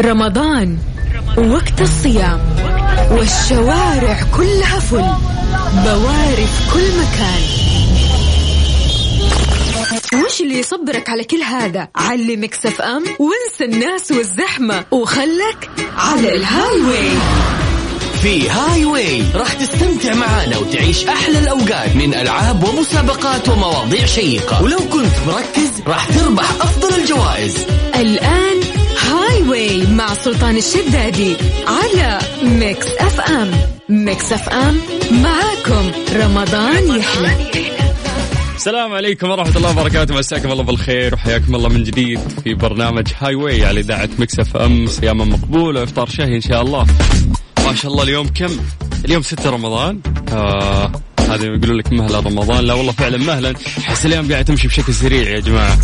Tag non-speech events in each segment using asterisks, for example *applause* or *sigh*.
رمضان. وقت الصيام. والشوارع كلها full. بواري في كل مكان. وش اللي يصبرك على كل هذا؟ على Mix FM وانسى الناس والزحمة. وخلك على ال Highway في Highway راح تستمتع معانا وتعيش أحلى الأوقات من ألعاب ومسابقات ومواضيع شيقة. ولو كنت مركز راح تربح أفضل الجوائز. الآن Highway مع سلطان الشدادي على Mix FM Mix FM معاكم. رمضان يحلى. السلام عليكم ورحمة الله وبركاته. مساكم الله بالخير وحياكم الله من جديد في برنامج Highway على إذاعة Mix FM صياما مقبولة وإفطار شهي إن شاء الله. ما شاء الله اليوم كم؟ اليوم 6 رمضان. آه هذا يقولوا لك مهلا رمضان. لا والله فعلا مهلا. أحس الأيام قاعدة تمشي بشكل سريع يا جماعة.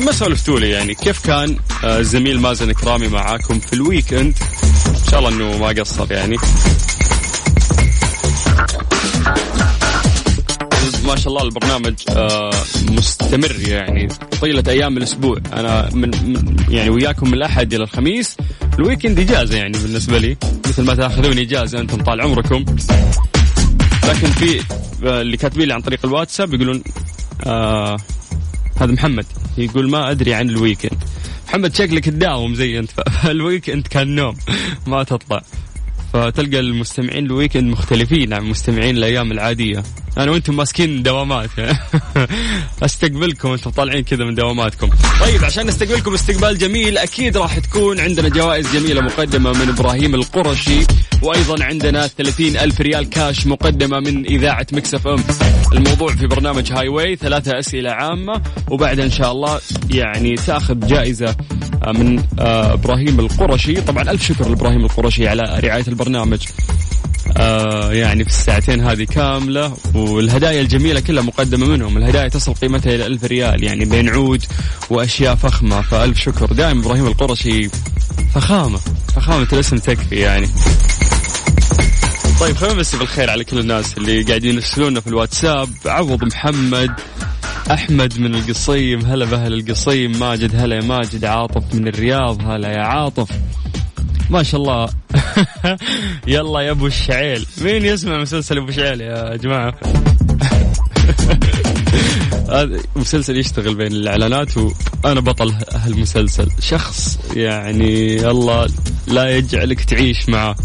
ما سولفتوا لي يعني كيف كان آه الزميل مازن كرامي معاكم في ال weekend؟ إن شاء الله إنه ما قصر يعني. ما شاء الله البرنامج آه مستمر يعني طيلة أيام الأسبوع. أنا من, يعني وياكم من الأحد إلى الخميس. ال weekend إجازة يعني بالنسبة لي. مثل ما تاخذون إجازة أنتم طال عمركم. لكن في آه اللي كاتبين لي عن طريق الواتساب يقولون آه هذا محمد يقول ما أدري عن ال weekend. محمد شكلك تداوم زي أنت. *laughs* فال weekend كان نوم ما تطلع. فتلقى المستمعين ال weekend مختلفين عن مستمعين الأيام العادية. أنا وأنتم ماسكين دوامات. *laughs* أستقبلكم أنتم طالعين كذا من دواماتكم. طيب عشان نستقبلكم استقبال جميل أكيد راح تكون عندنا جوائز جميلة مقدمة من إبراهيم القرشي وأيضا عندنا 30 ألف ريال كاش مقدمة من إذاعة Mix FM. الموضوع في برنامج Highway ثلاثة أسئلة عامة وبعدها إن شاء الله يعني تأخذ جائزة من إبراهيم القرشي. طبعا ألف شكر لإبراهيم القرشي على رعاية البرنامج. آه يعني في الساعتين هذه كاملة والهدايا الجميلة كلها مقدمة منهم. الهدايا تصل قيمتها إلى ألف ريال يعني بين عود وأشياء فخمة فألف شكر. دائما إبراهيم القرشي فخامة فخامة الاسم تكفي يعني. طيب خلينا نمسي بالخير على كل الناس اللي قاعدين يرسلونا في الواتساب. عوض محمد أحمد من القصيم هلا بأهل القصيم. ماجد هلا يا ماجد. عاطف من الرياض هلا يا عاطف. ما شاء الله *laughs* يلا يا ابو الشعيل. مين يسمع مسلسل ابو شعيل يا جماعة؟ *laughs* هذا مسلسل يشتغل بين الإعلانات وأنا بطل هالمسلسل. شخص يعني الله لا يجعلك تعيش معه.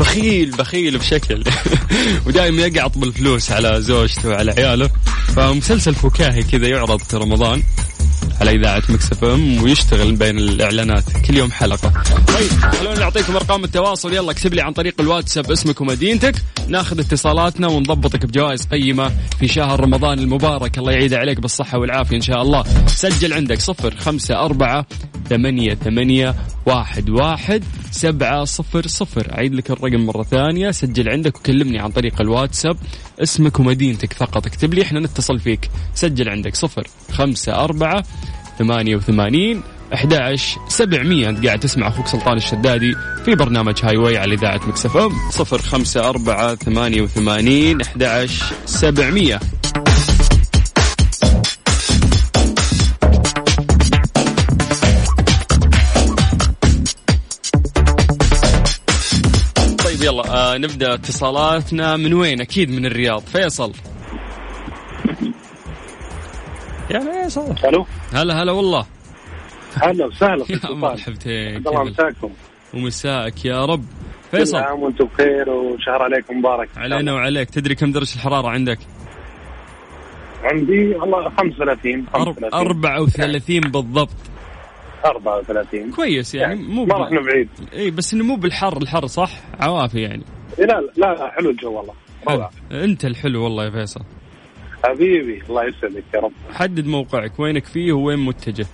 بخيل بخيل بشكل. *laughs* ودائما يقعط بالفلوس على زوجته وعلى عياله. فمسلسل فكاهي كذا يعرض في رمضان على إذاعة مكسف ام ويشتغل بين الإعلانات. كل يوم حلقة. طيب خلونا نعطيكم أرقام التواصل. يلا اكتب لي عن طريق الواتساب اسمك ومدينتك. ناخذ اتصالاتنا ونضبطك بجوائز قيمة في شهر رمضان المبارك. الله يعيد عليك بالصحة والعافية إن شاء الله. سجل عندك صفر خمسة أربعة ثمانية ثمانية واحد واحد سبعة صفر صفر. أعيد لك الرقم مرة ثانية. سجل عندك وكلمني عن طريق الواتساب. اسمك ومدينتك فقط. اكتب لي إحنا نتصل فيك. سجل عندك صفر خمسة أربعة ثمانية وثمانين 11 700 انت قاعد تسمع أخوك سلطان الشدادي في برنامج Highway على إذاعة Mix FM. 054 88 11 700 طيب يلا آه نبدأ اتصالاتنا. من وين؟ أكيد من الرياض. فيصل. يا فيصل. ألو. هلا هلا والله. هلا وسهلا يا مرحبتين الله مساكم ومساك يا رب. كل فيصل. عام وأنتم بخير وشهر عليكم مبارك. علينا وعليك. تدري كم درجة الحرارة عندك؟ عندي والله 35 أرب- 34 بالضبط. 34 كويس يعني, يعني مو ما رحنا بعيد إي بس إنه مو بالحر الحر صح؟ عوافي يعني. لا لا لا حلو الجو والله. روعة أنت الحلو والله يا فيصل. حبيبي الله يسعدك يا رب. حدد موقعك وينك فيه وين متجه؟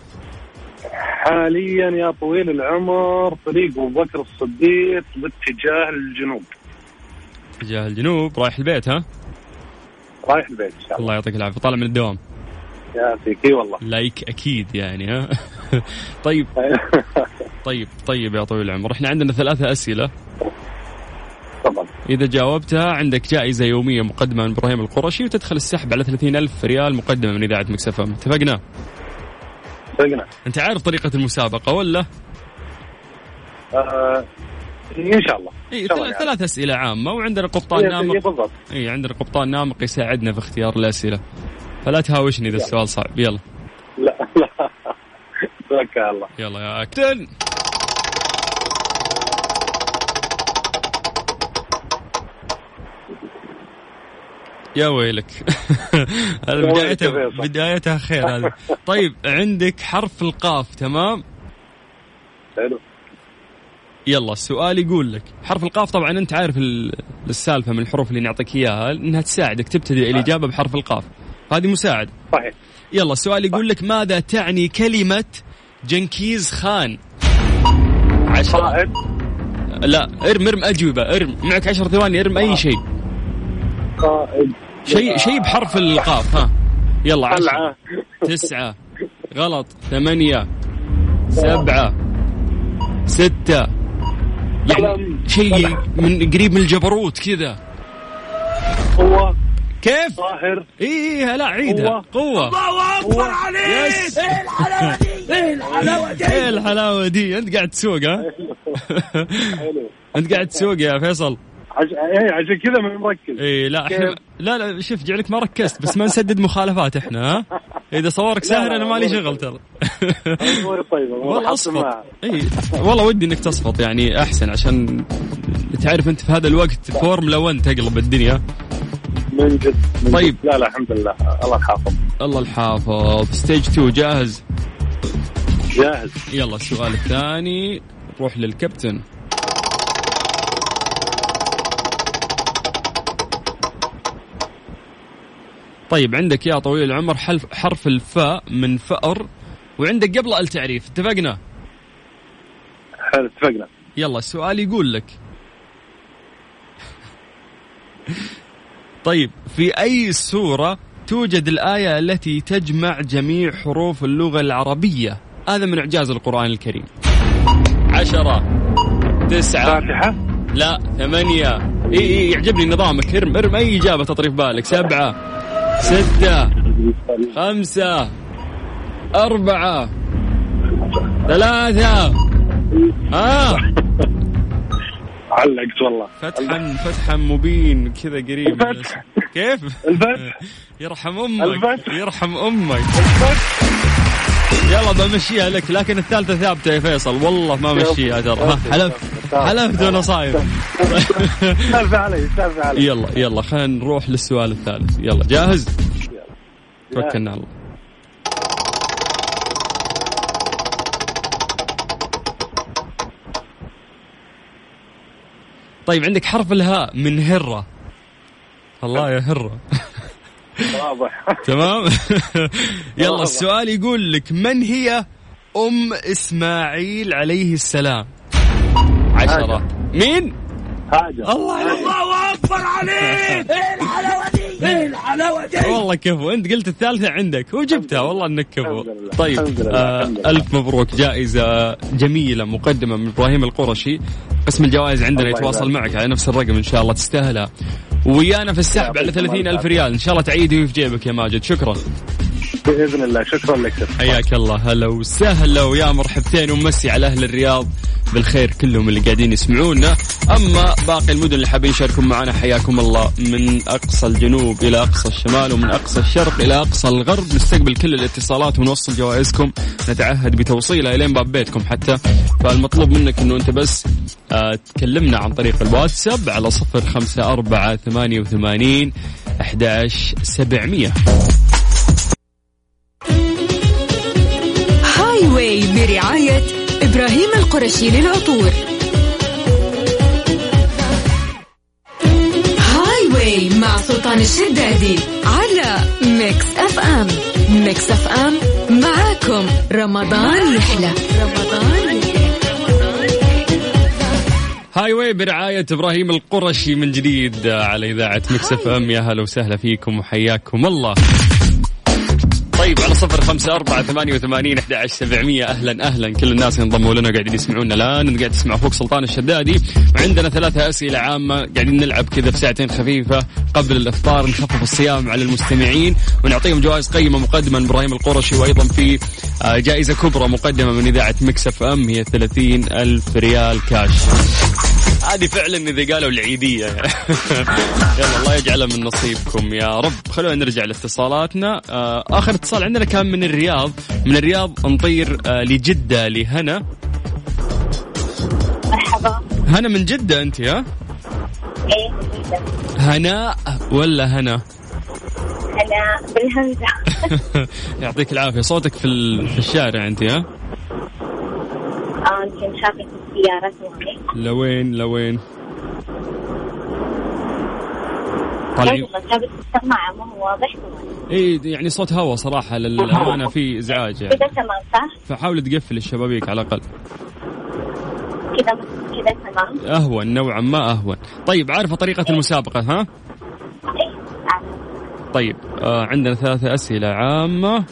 حاليا يا طويل العمر طريق أبو بكر الصديق باتجاه الجنوب. اتجاه الجنوب رايح البيت ها؟ رايح البيت إن شاء الله. الله يعطيك العافية. طالع من الدوام. يعافيك إي والله. like أكيد يعني ها؟ *laughs* طيب. *laughs* طيب طيب يا طويل العمر. إحنا عندنا ثلاثة أسئلة. تفضل. إذا جاوبتها عندك جائزة يومية مقدمة من إبراهيم القرشي وتدخل السحب على 30 ألف ريال مقدمة من إذاعة Mix FM اتفقنا؟ صدقنا أنت عارف طريقة المسابقة ولا؟ آه إن شاء الله. إي الله ثلاث يعني. ثلاث أسئلة عامه وعندنا قبطان نامق؟ بالضبط. إي عندنا قبطان نامق يساعدنا في اختيار الأسئلة. فلا تهاوشني إذا السؤال صعب. يلا. لا لا. *laughs* توكل الله. يلا يا كابتن يا ويلك. *laughs* بدايتها. بدايتها خير هذه. *laughs* طيب عندك حرف القاف تمام؟ حلو. يلا السؤال يقول لك حرف القاف طبعا أنت عارف ال- السالفة من الحروف اللي نعطيك إياها إنها تساعدك تبتدئ الاجابه بحرف القاف. هذه مساعدة. صحيح. يلا السؤال يقول لك ماذا تعني كلمة جنكيز خان؟ عشرة. لا ارم ارم أجوبة ارم. معك عشر ثواني ارم أي شيء. صائب شيء شيء بحرف القاف ها. يلا عشرة. تسعة. غلط. ثمانية. سبعة. ستة. يعني. شيء من قريب من الجبروت كذا. قوة. كيف؟ طاهر. إي إيه لا عيدها قوة. قوة. يس. إيه الحلاوة دي؟ إيه الحلاوة دي؟ إيه الحلاوة دي؟ أنت قاعد تسوق ها؟ *laughs* حلو. أنت قاعد تسوق يا فيصل. إيه عشان كذا ما مركز. اي لا إحنا؟ لا لا شوف جعلك ما ركزت بس ما نسدد مخالفات إحنا ها؟ إذا صورك سهل أنا مالي شغل ترى. طيبه والله اصفط اي والله ودي إنك تصفط يعني أحسن عشان تعرف أنت في هذا الوقت فورمولا 1 تقلب الدنيا. من جد من طيب. لا لا الحمد لله. الله يحافظ الله الحافظ. ستيج 2 جاهز؟ جاهز. يلا السؤال الثاني. نروح للكابتن. طيب عندك يا طويل العمر حرف حرف الفاء من فأر وعندك قبله التعريف اتفقنا؟ حلو اتفقنا. يلا السؤال يقول لك. طيب في أي سورة توجد الآية التي تجمع جميع حروف اللغة العربية؟ هذا من إعجاز القرآن الكريم. عشرة تسعة فاتحة؟ لا ثمانية. إي إي يعجبني نظامك ارم ارم أي إجابة تطري في بالك؟ سبعة. ستة خمسة أربعة ثلاثة. ها؟ علقت والله. فتحا فتحا مبين كذا قريب. الفتح. كيف؟ الفتح يرحم أمك الفتح. يرحم أمك. يلا بمشيها لك لكن الثالثة ثابتة يا فيصل. والله ما مشيها ترى. حلفت. حلفت وأنا صايم. سالفه علي سالفه علي. يلا يلا خلينا نروح للسؤال الثالث. يلا جاهز؟ توكلنا على الله. طيب عندك حرف الهاء من هرة. الله يا هرة. واضح. *laughs* تمام؟ *laughs* يلا السؤال يقول لك من هي أم إسماعيل عليه السلام؟ عشرة. مين؟ حاجة الله عليك! *laughs* والله كفو أنت قلت الثالثة عندك وجبتها. والله إنك كفو. الحمد لله. طيب. آه. ألف مبروك. جائزة جميلة مقدمة من إبراهيم القرشي. قسم الجوائز عندنا الله يتواصل معك على نفس الرقم إن شاء الله تستاهلها. ويانا في السحب على يعطيكم 30 ألف. ريال. إن شاء الله تعيدي في جيبك يا ماجد. شكرا. بإذن الله. شكرا لك. حياك الله. هلا وسهلا ويا مرحبتين ومسي على أهل الرياض. بالخير كلهم اللي قاعدين يسمعونا. أما باقي المدن اللي حابين يشاركون معنا حياكم الله. من أقصى الجنوب إلى أقصى الشمال ومن أقصى الشرق إلى أقصى الغرب. نستقبل كل الاتصالات ونوصل جوائزكم. نتعهد بتوصيلها إلين باب بيتكم حتى. فالمطلوب منك إنه أنت بس آه تكلمنا عن طريق الواتساب على صفر خمسة أربعة ثمانية وثمانين أحداش سبعمية. واي برعاية إبراهيم القرشي للعطور. Highway مع سلطان الشدادي على Mix FM Mix FM معاكم. رمضان يحلى. رمضان يحلى Highway برعاية إبراهيم القرشي من جديد على إذاعة Mix FM يا هلا وسهلا فيكم وحياكم الله. طيب على صفر خمسة أربعة ثمانية وثمانين أحد عشر سبعمية. أهلا أهلا. كل الناس ينضموا لنا قاعدين يسمعونا الآن. أنت قاعد تسمع أخوك سلطان الشدادي. وعندنا ثلاثة أسئلة عامة. قاعدين نلعب كذا في ساعتين خفيفة قبل الإفطار نخفف الصيام على المستمعين ونعطيهم جوائز قيمة مقدمة من إبراهيم القرشي وأيضا في آه، جائزة كبرى مقدمة من إذاعة Mix FM هي 30 ألف ريال كاش. هذه فعلا إذا قالوا العيدية. *laughs* يلا الله يجعلها من نصيبكم يا رب. خلونا نرجع لاتصالاتنا. آه، آخر اتصال عندنا كان من الرياض. من الرياض نطير آه، لجدة لهنا. مرحبا. هنا من جدة أنت ها؟ إيه هناء ولا هنا؟ أنا بالهمزة. *laughs* يعطيك العافية. صوتك في في الشارع أنت ها؟ آه يمكن شافت السيارة لوين لوين؟ أيوه جابت السماعة ما هو واضح. اي يعني صوت هوا صراحة للأمانة في إزعاج يعني. كذا تمام صح؟ فحاول تقفل الشبابيك على الأقل. كذا كذا تمام. أهون نوعا ما أهون. طيب عارفة طريقة المسابقة ها؟ إيه أعرف. طيب آه عندنا ثلاثة أسئلة عامة.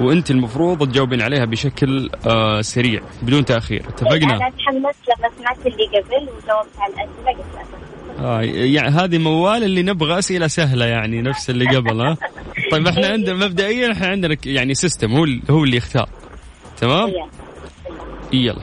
وأنت المفروض تجاوبين عليها بشكل آه سريع بدون تأخير اتفقنا؟ أنا تحمست لما سمعت اللي قبل وجاوبت على الأسئلة قلت آه يعني هذه موال اللي نبغى أسئلة سهلة يعني نفس اللي قبل ها؟ طيب إحنا عندنا مبدئيا إحنا عندنا يعني سيستم هو هو اللي يختار تمام؟ هي يلا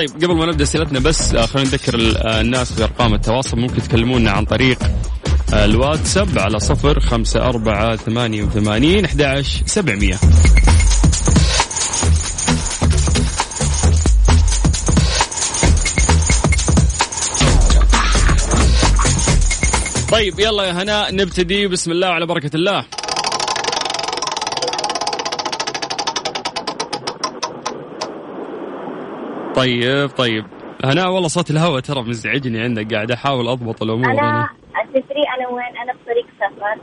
طيب قبل ما نبدأ أسئلتنا بس آه، خلينا نذكر آه، الناس بأرقام التواصل. ممكن تكلمونا عن طريق آه، الواتساب على صفر خمسة أربعة ثمانية وثمانين أحد سبعمية. طيب يلا يا هناء نبتدي. بسم الله وعلى بركة الله. طيب طيب. هناء والله صوت الهواء ترى مزعجني عندك قاعد أحاول أضبط الأمور أنا أنا. تدري أنا وين؟ أنا بطريق سفر.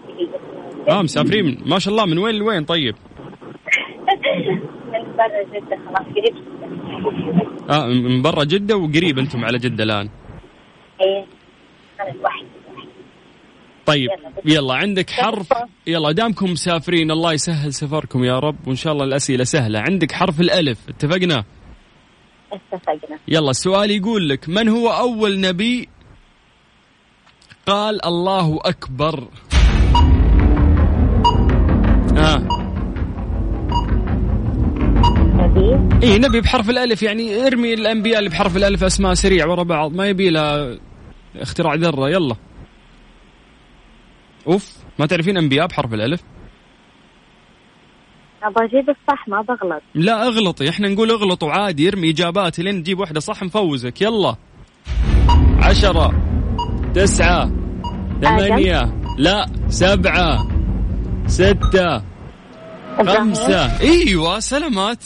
في آه مسافرين. ما شاء الله من وين لوين؟ طيب. *laughs* من برا جدة خلاص قريب جدة. آه من برا جدة وقريب أنتم على جدة الآن. إيه. أنا الوحيد طيب يلا. يلا عندك حرف. يلا دامكم مسافرين الله يسهل سفركم يا رب وإن شاء الله الأسئلة سهلة. عندك حرف الألف اتفقنا؟ اتفقنا. يلا السؤال يقول لك من هو أول نبي؟ قال الله أكبر. آه. نبي؟ اي نبي بحرف الألف يعني ارمي الأنبياء اللي بحرف الألف أسماء سريع ورا بعض ما يبي له اختراع ذرة. يلا. أوف ما تعرفين أنبياء بحرف الألف؟ أبغى أجيب الصح ما بغلط لا أغلطي إحنا نقول أغلطوا عادي ارمي إجابات لين تجيب واحدة صح نفوزك يلا. عشرة تسعة ثمانية لا سبعة ستة؟ خمسة. إيوه سلامات.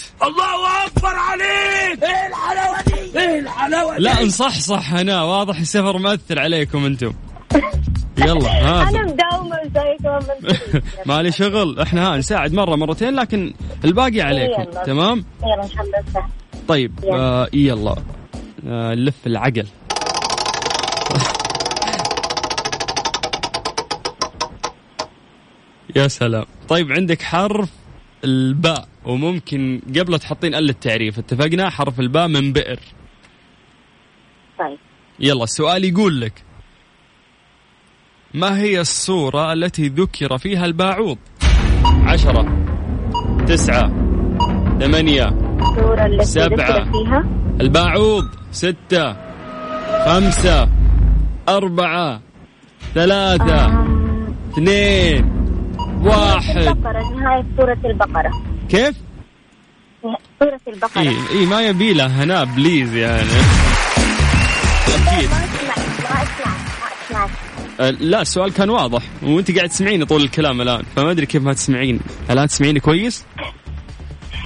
لا نصحصح هنا واضح السفر مأثر عليكم أنتم. *laughs* يلا *laughs* ها أنا مداومة زيكم مالي *laughs* شغل. إحنا ها نساعد مرة مرتين لكن الباقي عليكم. يلا. تمام؟ يلا ان شاء الله سهل طيب يلا. آه يلا. آه نلف العقل. *laughs* يا سلام. طيب عندك حرف الباء وممكن قبل تحطين ال التعريف اتفقنا؟ حرف الباء من بئر. طيب. يلا السؤال يقول لك. ما هي الصورة التي ذكر فيها الباعوض؟ عشرة تسعة ثمانية سبعة. ذكر فيها؟ الباعوض ستة خمسة أربعة ثلاثة آم، اثنين واحد. البقرة نهاية سورة البقرة. كيف؟ سورة البقرة. اي اي ما يبي له هنا please يعني. *laughs* أكيد. لا السؤال كان واضح وانت قاعد تسمعيني طول الكلام الآن فما أدري كيف ما تسمعين الان تسمعيني كويس؟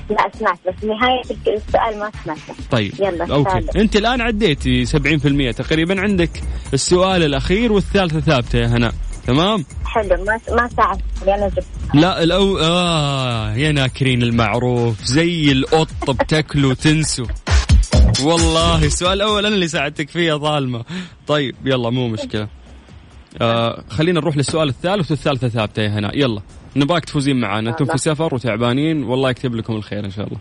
لا سمعت بس نهاية السؤال ما سمعته. طيب يلا، okay. أنت الآن عديتي 70% تقريبا عندك السؤال الأخير والثالثة ثابتة يا هنا تمام؟ حلو ما ما ساعدتني أنا جبت لا الأو آه يا ناكرين المعروف زي القط بتاكلوا وتنسوا. والله السؤال الأول أنا اللي ساعدتك فيه يا ظالمة. طيب يلا مو مشكلة. آه خلينا نروح للسؤال الثالث والثالثة ثابتة يا هنا. يلا نبغاك تفوزين معانا أنتم في سفر وتعبانين والله يكتب لكم الخير إن شاء الله.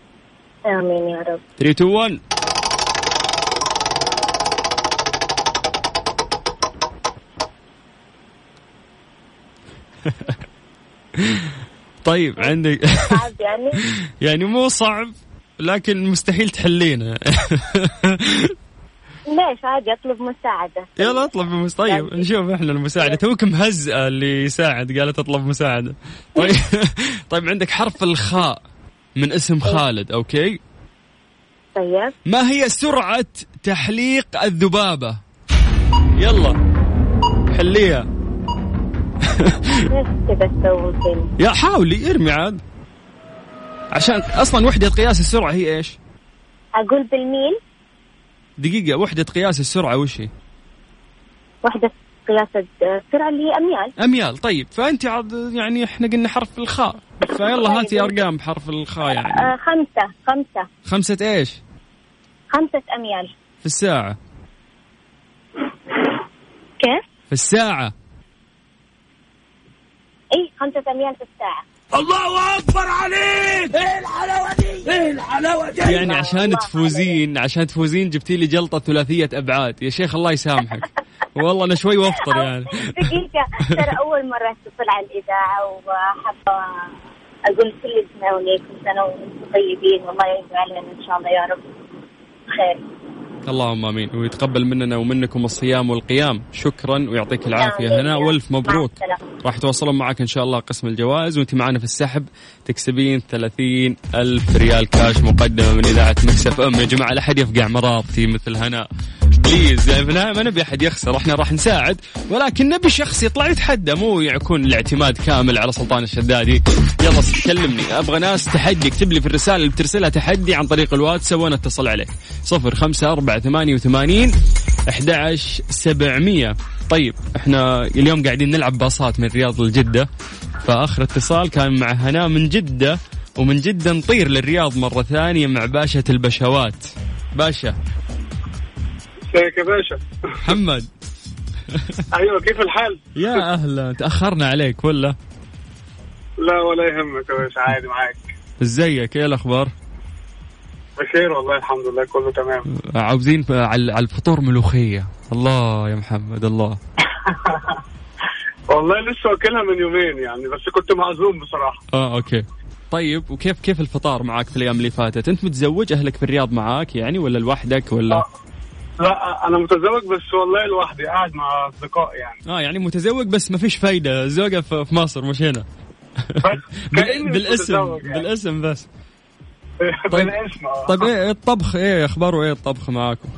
آمين يا رب. 3 2 1 طيب عندك صعب يعني؟ *laughs* يعني مو صعب لكن مستحيل تحلينه *laughs* ليش عادي أطلب مساعدة. يلا أطلب بمس طيب نشوف إحنا المساعدة. توك مهزأة اللي يساعد قالت أطلب مساعدة. طيب. *laughs* طيب عندك حرف الخاء من اسم خالد أوكي؟ طيب. ما هي سرعة تحليق الذبابة؟ يلا حليها. يا حاولي ارمي عاد. عشان أصلا وحدة قياس السرعة هي إيش؟ أقول بالميل دقيقة وحدة قياس السرعة وش هي؟ وحدة قياس السرعة اللي هي أميال. أميال طيب. فأنت عاد يعني إحنا قلنا حرف الخاء. فيلا هاتي أرقام بحرف الخاء يعني. آه خمسة خمسة. خمسة إيش؟ خمسة أميال. في الساعة. كيف؟ في الساعة. اي خمسة أميال في الساعة يعني عشان تفوزين عشان تفوزين جبتي لي جلطة ثلاثية أبعاد. يا شيخ الله يسامحك. *laughs* والله أنا شوي وأفطر يعني. *laughs* دقيقة. ترى أول مرة أتصل على الإذاعة وحابة أقول كل سنة وليكم سنة وأنتم طيبين والله يرضى علينا إن شاء الله يا رب خير. اللهم آمين. ويتقبل مننا ومنكم الصيام والقيام. شكرا ويعطيك العافية. هنا والف مبروك. راح يتواصلون معك إن شاء الله قسم الجوائز. وأنت معنا في السحب. تكسبين 30 ألف ريال كاش مقدمة من إذاعة Mix FM. يا جماعة لا أحد يفقع مرارتي مثل هنا. please يعني ما ما نبي أحد يخسر إحنا راح نساعد ولكن نبي شخص يطلع يتحدى مو يكون الاعتماد كامل على سلطان الشدادي. يلا كلمني أبغى ناس تحدي اكتب لي في الرسالة اللي بترسلها تحدي عن طريق الواتساب وأنا أتصل عليك. صفر خمسة أربعة ثمانية وثمانين أحد عشر سبعمية. طيب إحنا اليوم قاعدين نلعب باصات من الرياض لجدة. فآخر اتصال كان مع هناء من جدة ومن جدة نطير للرياض مرة ثانية مع باشا البشوات. باشا. ازيك يا باشا؟ محمد. *laughs* أيوه كيف الحال؟ يا أهلا. تأخرنا عليك ولا؟ لا ولا يهمك يا باشا عادي معاك. إزيك؟ إيه الأخبار؟ بخير والله الحمد لله كله تمام عاوزين على الفطور ملوخية الله يا محمد الله *laughs* والله لسه واكلها من يومين يعني بس كنت معزوم بصراحة آه أوكي طيب وكيف كيف الفطار معك في الأيام اللي فاتت؟ أنت متزوج أهلك في الرياض معاك يعني ولا لوحدك ولا؟ آه. لا أنا متزوج بس والله لوحدي قاعد مع اصدقائي يعني آه يعني متزوج بس ما فيش فايدة زوجة في مصر مش هنا *laughs* بال- بالاسم يعني. بالاسم بس *laughs* طيب. آه. طيب إيه الطبخ إيه أخباره إيه الطبخ معاكم؟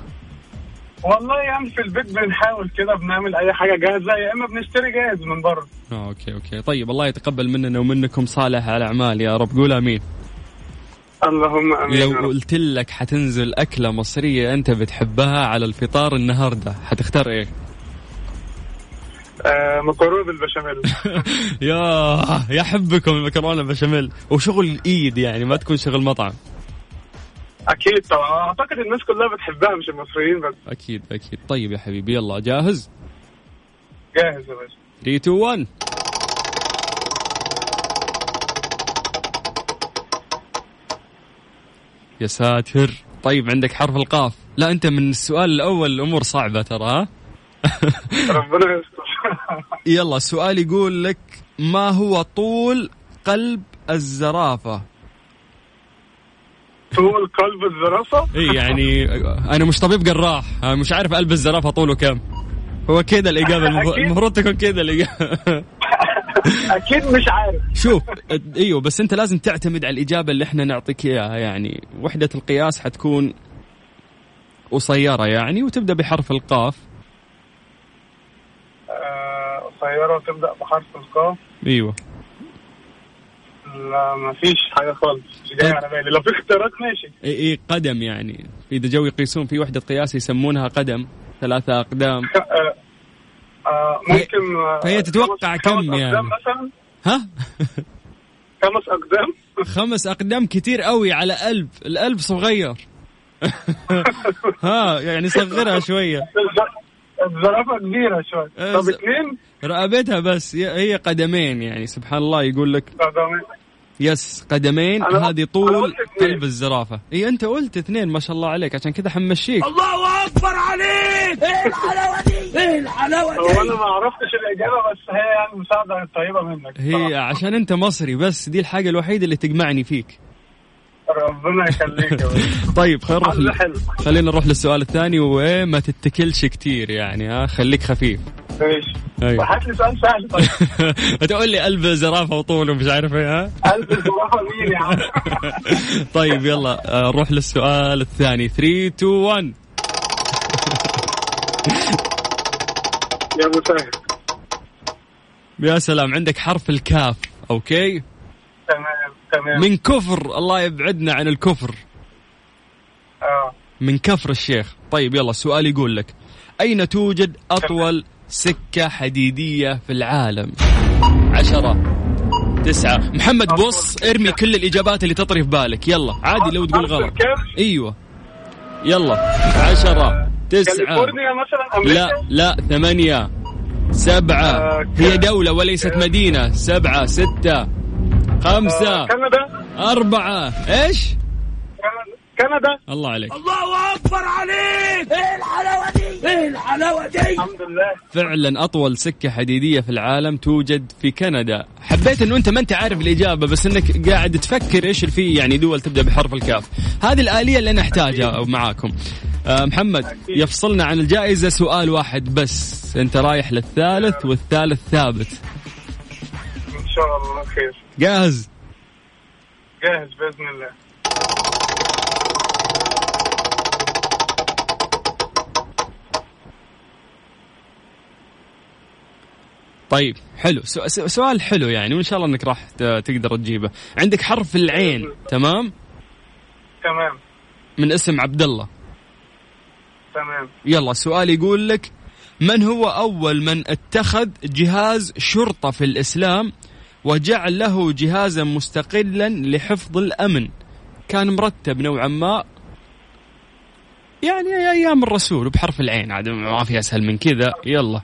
والله يعني في البيت بنحاول كده بنعمل أي حاجة جاهزة يا إما بنشتري جاهز من بره آه okay okay طيب الله يتقبل مننا ومنكم صالح الأعمال يا رب قول آمين اللهم آمين لو. قلت لك حتنزل أكلة مصرية أنت بتحبها على الفطار النهارده حتختار إيه؟ آه مكرونه بالبشاميل *laughs* يا يا حبكم المكرونة بشاميل وشغل الإيد يعني ما تكون شغل مطعم. أكيد طبعا. أعتقد الناس كلها بتحبها مش المصريين بس. أكيد أكيد. طيب يا حبيبي يلا جاهز؟ جاهز يا باشا. 3 2 1 يا ساتر. طيب عندك حرف القاف. لا أنت من السؤال الأول. الأمور صعبة ترى ها؟ *laughs* ربنا يستر. يلا السؤال يقول لك ما هو طول قلب الزرافة؟ طول قلب الزرافة؟ إي يعني أنا مش طبيب جراح مش عارف قلب الزرافة طوله كم هو كده الإجابة المفروض- تكون كده الإجابة. *laughs* أكيد مش عارف. شوف إيوه بس أنت لازم تعتمد على الإجابة اللي إحنا نعطيك إياها. يعني وحدة القياس حتكون قصيرة يعني وتبدأ بحرف القاف. آه، قصيره وتبدا بحرف القاف. أيوه. لا ما فيش حاجة خالص. مش جاي طيب. على بالي. لو في اختيارات ماشي. إي إي قدم يعني. إذا جو يقيسون في وحدة قياس يسمونها قدم. ثلاثة أقدام. *laughs* آه، آه ممكن آه، فهي تتوقع خمس- كم خمس يعني؟ أقدام مثلا؟ ها؟ خمس أقدام؟ *laughs* خمس أقدام كتير قوي على ألف. الألف صغير. *laughs* ها يعني صغرها الز- الزرافة كبيرة شوي آه، طب اثنين رقبتها بس. هي قدمين يعني سبحان الله يقول لك قدمين. يس قدمين. هذه طول. قلب الزرافة. إي أنت قلت اثنين ما شاء الله عليك. عشان كذا حمشيك. هو أنا ما عرفتش الإجابة بس هي يعني مساعدة طيبة منك. هي. عشان أنت مصري بس دي الحاجة الوحيدة اللي تجمعني فيك. ربنا يخليك. *laughs* طيب خلينا نروح خلينا نروح للسؤال الثاني. وما تتكلش كتير يعني ها؟ خليك خفيف. ماشي أيوة. هات لي سؤال سهل طيب. *laughs* تقول لي قلب زرافة وطول ومش عارف إيه ها؟ قلب الزرافة مين يا عم؟ *laughs* طيب يلا نروح للسؤال الثاني. 3 2 1 يا مسهل يا سلام عندك حرف الكاف أوكي؟ تمام تمام. من كفر الله يبعدنا عن الكفر. آه. من كفر الشيخ. طيب يلا السؤال يقول لك. أين توجد أطول سكة حديدية في العالم. عشرة تسعة. محمد بص ارمي كل الإجابات اللي تطري في بالك. يلا. عادي لو تقول غلط؟ أيوة. يلا. عشرة تسعة. لا لا ثمانية. سبعة. آه، هي دولة وليست مدينة. سبعة ستة. خمسة. آه، أربعة. إيش؟ كندا- كندا الله عليك. الحمد لله. فعلا أطول سكة حديدية في العالم توجد في كندا. حبيت إنه أنت ما أنت عارف الإجابة بس إنك قاعد تفكر إيش اللي فيه يعني دول تبدأ بحرف الكاف. هذه الآلية اللي أنا أحتاجها معاكم. آه محمد يفصلنا عن الجائزة. سؤال واحد بس. أنت رايح للثالث والثالث ثابت. إن شاء الله خير. جاهز؟ جاهز بإذن الله. طيب حلو. سؤال حلو يعني وإن شاء الله إنك راح تقدر تجيبه. عندك حرف العين تمام؟ تمام. من اسم عبد الله تمام. يلا السؤال يقول لك من هو أول من اتخذ جهاز شرطة في الإسلام وجعل له جهازا مستقلا لحفظ الأمن؟ كان مرتب نوعا ما يعني أيام الرسول وبحرف العين عاد ما في أسهل من كذا. يلا.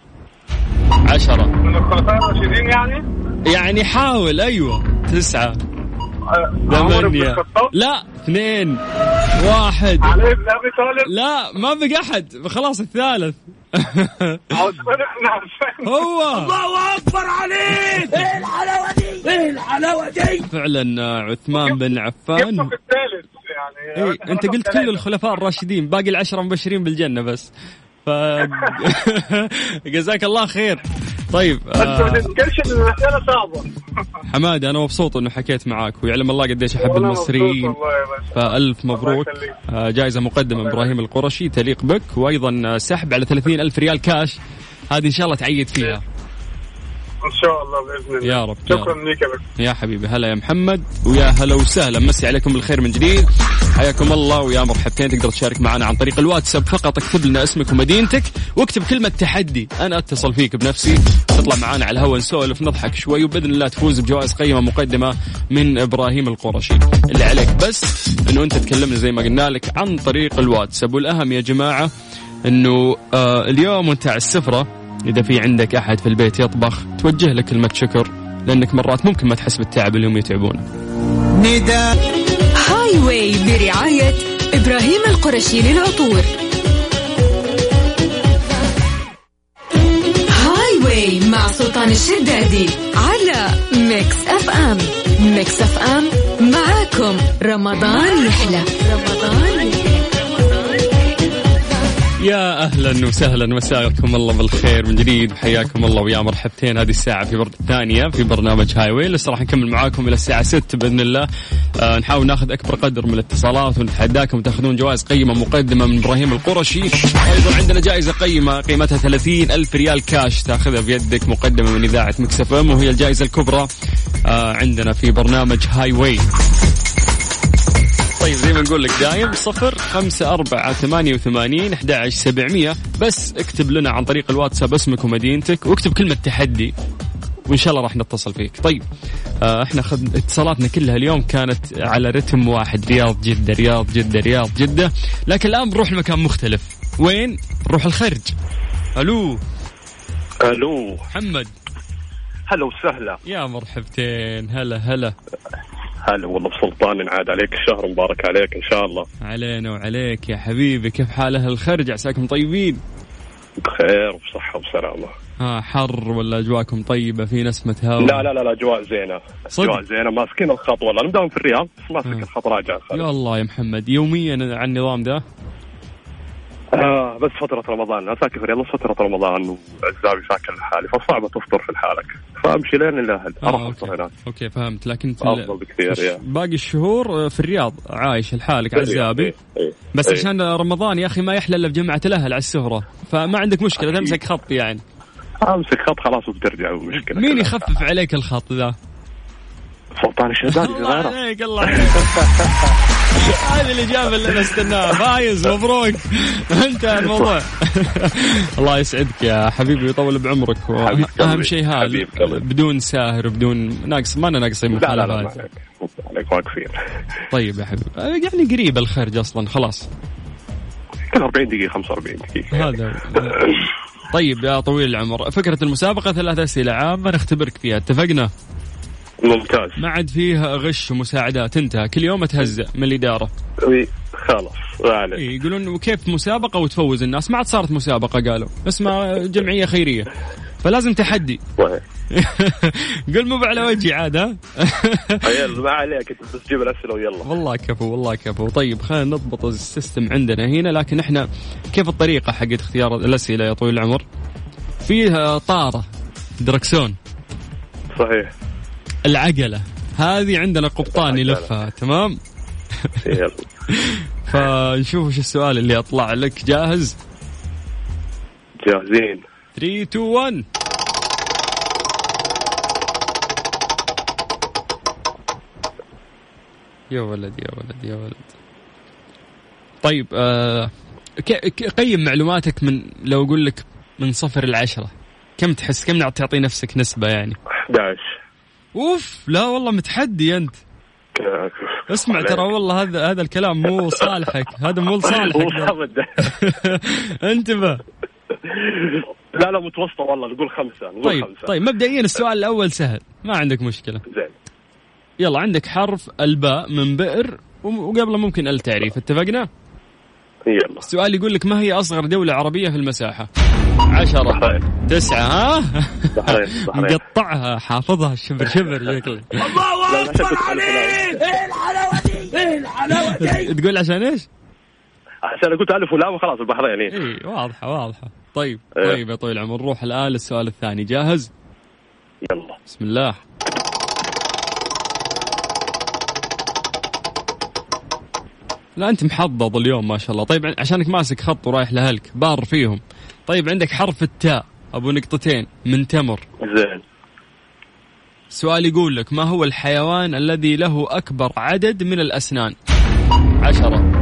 عشرة. من الخلفاء الراشدين يعني؟ يعني حاول أيوة. تسعة. ثمانية الخطاب؟ لا اثنين. واحد. علي بن أبي طالب؟ لا ما بقى أحد. خلاص الثالث. عثمان بن عفان هو. الله أكبر عليك! إيه الحلاوة دي؟ إيه الحلاوة دي؟ فعلا آه، عثمان بن عفان. يعني. اي أنت قلت كل الخلفاء الراشدين. باقي العشرة مبشرين بالجنة بس. ف *laughs* جزاك الله خير. طيب آه ان حمادة أنا مبسوط إنه حكيت معاك ويعلم الله قديش أحب المصريين. فألف مبروك. آه، جائزة مقدمة من إبراهيم القرشي تليق بك وأيضا آه، سحب على 30 ألف ريال كاش. هذه إن شاء الله تعيد فيها. إن شاء الله بإذن الله. يا رب، شكرا. لك. يا حبيبي هلا يا محمد ويا هلا وسهلا. مسي عليكم بالخير من جديد. حياكم الله ويا مرحبتين تقدر تشارك معنا عن طريق الواتساب؟ فقط اكتب لنا اسمك ومدينتك واكتب كلمة تحدي. أنا أتصل فيك بنفسي. تطلع معنا على الهواء نسولف نضحك شوي وبإذن الله تفوز بجوائز قيمة مقدمة من إبراهيم القرشي. اللي عليك بس إنه أنت تكلمنا زي ما قلنا لك عن طريق الواتساب. والأهم يا جماعة إنه آه اليوم وانت على السفرة إذا في عندك أحد في البيت يطبخ توجه له كلمة شكر لأنك مرات ممكن ما تحس بالتعب اللي هم يتعبونه هاي واي برعاية إبراهيم القرشي للعطور. Highway مع سلطان الشدادي على Mix FM. Mix FM معاكم. رمضان يحلى. رمضان يحلى. يا أهلا وسهلا مساكم الله بالخير من جديد. حياكم الله ويا مرحبتين. هذه الساعة في بر... الثانية في برنامج Highway لسه راح نكمل معاكم إلى الساعة 6 بإذن الله. آه نحاول ناخذ أكبر قدر من الاتصالات ونتحداكم تاخذون جوائز قيمة مقدمة من إبراهيم القرشي. أيضا عندنا جائزة قيمة قيمتها 30 ألف ريال كاش تأخذها بيدك مقدمة من إذاعة Mix FM وهي الجائزة الكبرى آه عندنا في برنامج هاي واي طيب زي ما نقول لك دايم صفر خمسة أربعة ثمانية وثمانين أحد سبعمية. بس اكتب لنا عن طريق الواتساب اسمك ومدينتك واكتب كلمة تحدي وإن شاء الله راح نتصل فيك. طيب آه إحنا خد اتصالاتنا كلها اليوم كانت على رتم واحد رياض جدة رياض جدة رياض جدة. لكن الآن بنروح لمكان مختلف. وين؟ نروح الخرج. ألو. ألو. محمد. هلا وسهلا. يا مرحبتين. هلا هلا. هلا والله بسلطان عاد عليك الشهر مبارك عليك إن شاء الله. علينا وعليك يا حبيبي كيف حال أهل الخرج؟ عساكم طيبين؟ بخير وبصحه وسلامه ها حر ولا اجواكم طيبة؟ في نسمة هواء لا لا لا لا أجواء زينة. صدق؟ أجواء زينة ماسكين الخط والله. مداوم في الرياض بس ماسك آه. الخط راجع يا الخارج الله يا محمد يوميا على النظام ده؟ آه بس فترة رمضان أنا ساكن في الرياض فترة رمضان وعزابي ساكن لحالي فصعب تفطر في حالك فأمشي لين الاهل آه، أروح okay. افطر هناك okay فهمت لكن في أفضل بكثير يا باقي الشهور في الرياض عايش لحالك عزابي إيه، إيه، بس إيه. عشان رمضان يا أخي ما يحلى الا بجمعه الأهل على السهرة فما عندك مشكلة أكيد. تمسك خط يعني أمسك خط خلاص وبترجع مشكلة مين. يخفف عليك الخط ذا؟ سلطان الشدادي *laughs* الله عليك الله *laughs* عليك *laughs* هذه الإجابة اللي أنا استناها. فايز مبروك. انتهى الموضوع. *laughs* الله يسعدك يا حبيبي ويطول بعمرك. أهم شيء هذا. بدون ساهر بدون ناقص ما أنا ناقصين لا لا لا ما مخالفات عليك واقفين طيب يا حبيبي. يعني قريب الخرج أصلا خلاص. كل 40 دقيقة 45 دقيقة. هذا. طيب يا طويل العمر. فكرة المسابقة ثلاث أسئلة عامة نختبرك فيها. اتفقنا؟ ممتاز. ما عاد فيها غش ومساعدات. انتهى. كل يوم تهزأ من الإدارة. خلاص. عليك. إيه يقولون وكيف مسابقة وتفوز الناس. ما عاد صارت مسابقة قالوا. اسمها جمعية خيرية. فلازم تحدي. صحيح. *laughs* قل مو على وجهي عاد ها؟ *laughs* ما عليك. انت بس جيب الأسئلة ويلا. والله كفو والله كفو. طيب خلينا نضبط السيستم عندنا هنا. لكن إحنا كيف الطريقة حقت اختيار الأسئلة يا طويل العمر؟ فيها طارة دركسون. صحيح. العقلة هذه عندنا قبطان. يلفها تمام؟ *laughs* فنشوف إيش السؤال اللي أطلع لك. جاهز؟ جاهزين. 3 2 1 يا ولد يا ولد يا ولد. طيب آه قيم معلوماتك من لو أقول لك من صفر لعشرة. كم تحس كم تعطي نفسك نسبة يعني؟ 11 أوف لا والله متحدي أنت. اسمع. ترى والله هذا هذا الكلام مو صالحك. هذا مو *laughs* لصالحك. *laughs* انتبه لا لا متوسطة والله نقول خمسة نقول طيب خمسة. طيب مبدئيا السؤال الأول سهل. ما عندك مشكلة. زين. يلا عندك حرف الباء من بئر وقبله ممكن التعريف اتفقنا؟ يلا. السؤال يقول لك ما هي أصغر دولة عربية في المساحة؟ عشرة. تسعة ها؟ بحرين بحرين مقطعها حافظها شبر شبر شكلك لا، عشان كنت ألف ولام. تقول عشان إيش؟ عشان قلت ألف ولام وخلاص البحرين إيه. اي واضحة واضحة. طيب إيه. طيب يا طويل العمر نروح الآن للسؤال الثاني. جاهز؟ يلا. بسم الله. لا أنت محظظ اليوم ما شاء الله. طيب عشانك ماسك خط ورايح لأهلك بار فيهم. طيب عندك حرف التاء أبو نقطتين من تمر. زين. السؤال يقول لك ما هو الحيوان الذي له أكبر عدد من الأسنان؟ عشرة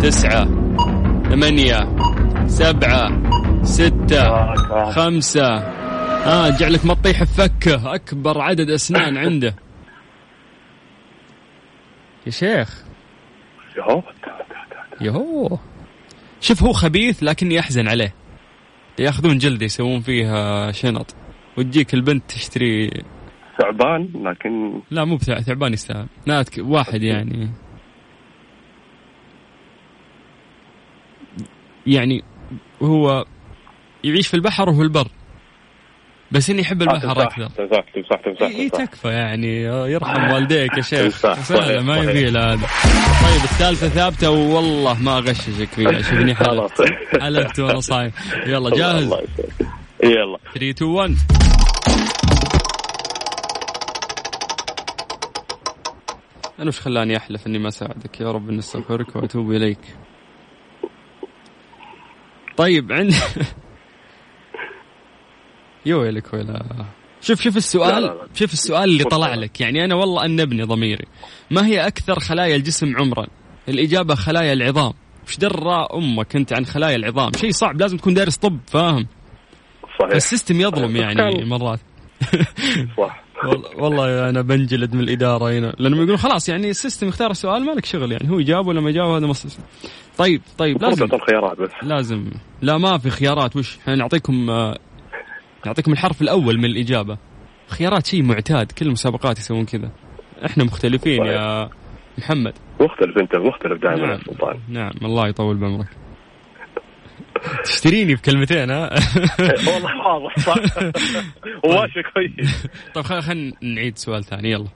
تسعة ثمانية سبعة ستة خمسة. ها آه جعلك ما تطيح بفكه أكبر عدد أسنان عنده. يا شيخ. يهو. يهو. شوف هو خبيث لكني أحزن عليه. ياخذون جلده يسوون فيها شنط. وتجيك البنت تشتري. ثعبان؟ لكن لا مو ثعبان يستاهل. ناتك واحد يعني. يعني هو يعيش في البحر وفي البر. بس إني يحب البحر أكثر تمساح تمساح تمساح إي. تكفى يعني يرحم والديك يا شيخ. صحيح، ما. يبي هذا. طيب الثالثة ثابتة والله ما أغششك فيها شوفني خلاص. حلفت حلفت وأنا صايم. يلا جاهز. يلا. 3 2 1 أنا وش خلاني أحلف إني ما اساعدك يا رب نستغفرك وأتوب إليك. طيب عند يا ويلك ويلا. شوف شوف لا، السؤال لا، لا. شوف السؤال اللي. طلع لك. يعني أنا والله أنبني ضميري. ما هي أكثر خلايا الجسم عمرا؟ الإجابة خلايا العظام. وش درى أمك أنت عن خلايا العظام؟ شيء صعب لازم تكون دارس طب فاهم؟ صحيح. ال system يظلم يعني مرات. *laughs* صح. وال- والله أنا بنجلد من الإدارة هنا. لأنهم يقولون خلاص يعني ال system اختار السؤال مالك شغل يعني. هو يجاوب ولا ما يجاوب هذا مص... طيب طيب لازم. لازم الخيارات بس. لازم. لا ما في خيارات. وش؟ إحنا نعطيكم نعطيكم الحرف الأول من الإجابة. خيارات شيء معتاد كل المسابقات يسوون كذا. إحنا مختلفين يا محمد. مختلف أنت مختلف دائما نعم. يا سلطان. نعم الله يطول بعمرك. تشتريني بكلمتين ها؟ *laughs* والله واضح صح. وماشي كويس. طيب خلينا خل نعيد سؤال ثاني يلا.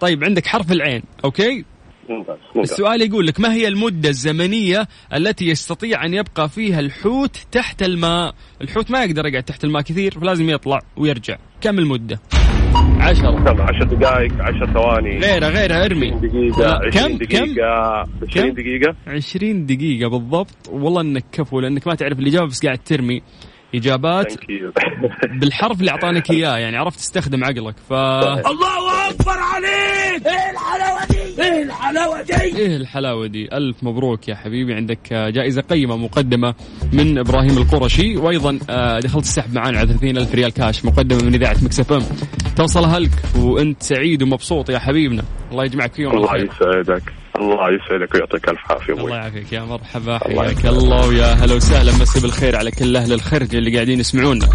طيب عندك حرف العين أوكي؟ ممتاز. ممتاز السؤال يقول لك ما هي المدة الزمنية التي يستطيع أن يبقى فيها الحوت تحت الماء؟ الحوت ما يقدر يقعد تحت الماء كثير فلازم يطلع ويرجع. كم المدة؟ عشرة كم 10 دقائق 10 ثواني. غيرها غيرها ارمي. 20 دقيقة 20 كم؟ دقيقة 20 دقيقة. عشرين دقيقة بالضبط. والله إنك كفو لأنك ما تعرف الإجابة بس قاعد ترمي إجابات *laughs* بالحرف اللي أعطانك إياه يعني عرفت تستخدم عقلك. ف إيه الحلاوة دي؟ ألف مبروك يا حبيبي. عندك جائزة قيمة مقدمة من إبراهيم القرشي. وأيضا آه، دخلت السحب معانا على 30 ألف ريال كاش مقدمة من إذاعة مكسف إم. توصلها لك وأنت سعيد ومبسوط يا حبيبنا. الله يجمعك في يوم الله الخير يسعدك. الله يسعدك ويعطيك ألف عافية الله يعافيك يا مرحبا. حياك. الله ويا هلا وسهلا. مسي بالخير على كل أهل الخرج اللي قاعدين يسمعونا.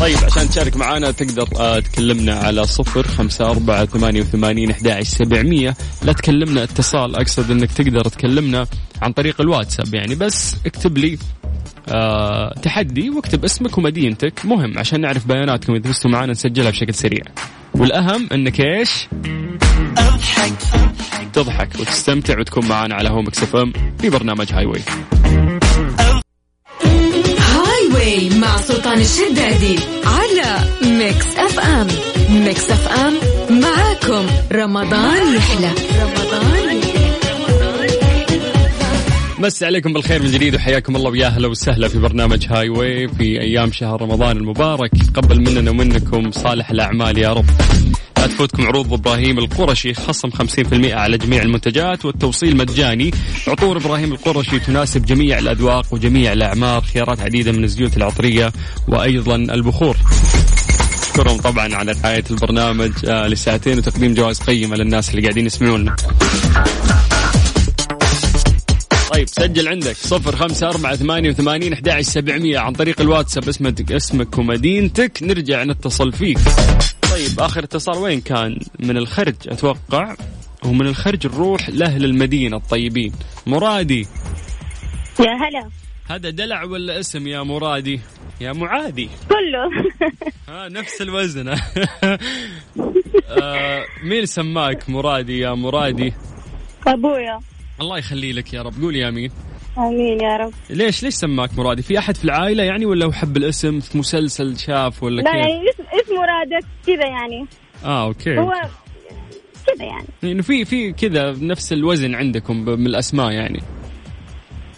طيب عشان تشارك معنا تقدر آه، تكلمنا على صفر خمسة أربعة ثمانية وثمانين أحد سبعمية. لا تكلمنا اتصال. أقصد أنك تقدر تكلمنا عن طريق الواتساب يعني. بس اكتب لي آه تحدي واكتب اسمك ومدينتك. مهم عشان نعرف بياناتكم إذا فزتوا معنا نسجلها بشكل سريع. والأهم أنك إيش؟ تضحك وتستمتع وتكون معنا على Mix FM في برنامج Highway Highway مع سلطان الشدادي على Mix FM. Mix FM معاكم. رمضان يحلى. رمضان مس عليكم بالخير من جديد وحياكم الله ويا أهلا وسهلا في برنامج Highway في أيام شهر رمضان المبارك. تقبل مننا ومنكم صالح الأعمال يا رب. لا تفوتكم عروض إبراهيم القرشي خصم 50% على جميع المنتجات والتوصيل مجاني. عطور إبراهيم القرشي تناسب جميع الأذواق وجميع الأعمار خيارات عديدة من الزيوت العطرية وأيضا البخور. اشكرهم طبعا على رعايه البرنامج آه لساعتين وتقديم جوائز قيمة للناس اللي قاعدين يسمعونا. طيب سجل عندك صفر خمسة أربعة ثمانية وثمانين أحد سبعمية عن طريق الواتساب. اسمك اسمك ومدينتك. نرجع نتصل فيك. طيب آخر اتصال وين كان؟ من الخرج أتوقع. ومن الخرج نروح لأهل المدينة الطيبين. مرادي. يا هلا. هذا دلع ولا اسم يا مرادي؟ يا معادي. كله. *laughs* ها نفس الوزن. *laughs* آه مين سماك مرادي يا مرادي؟ أبويا. الله يخلي لك يا رب. قول يا مين آمين يا رب. ليش ليش سماك مرادي؟ في أحد في العائلة يعني ولا هو حب الاسم في مسلسل شاف ولا لا كيف؟ يعني اسم اسمه رادك كذا يعني. آه okay. هو كذا يعني. يعني في في كذا نفس الوزن عندكم من الأسماء يعني.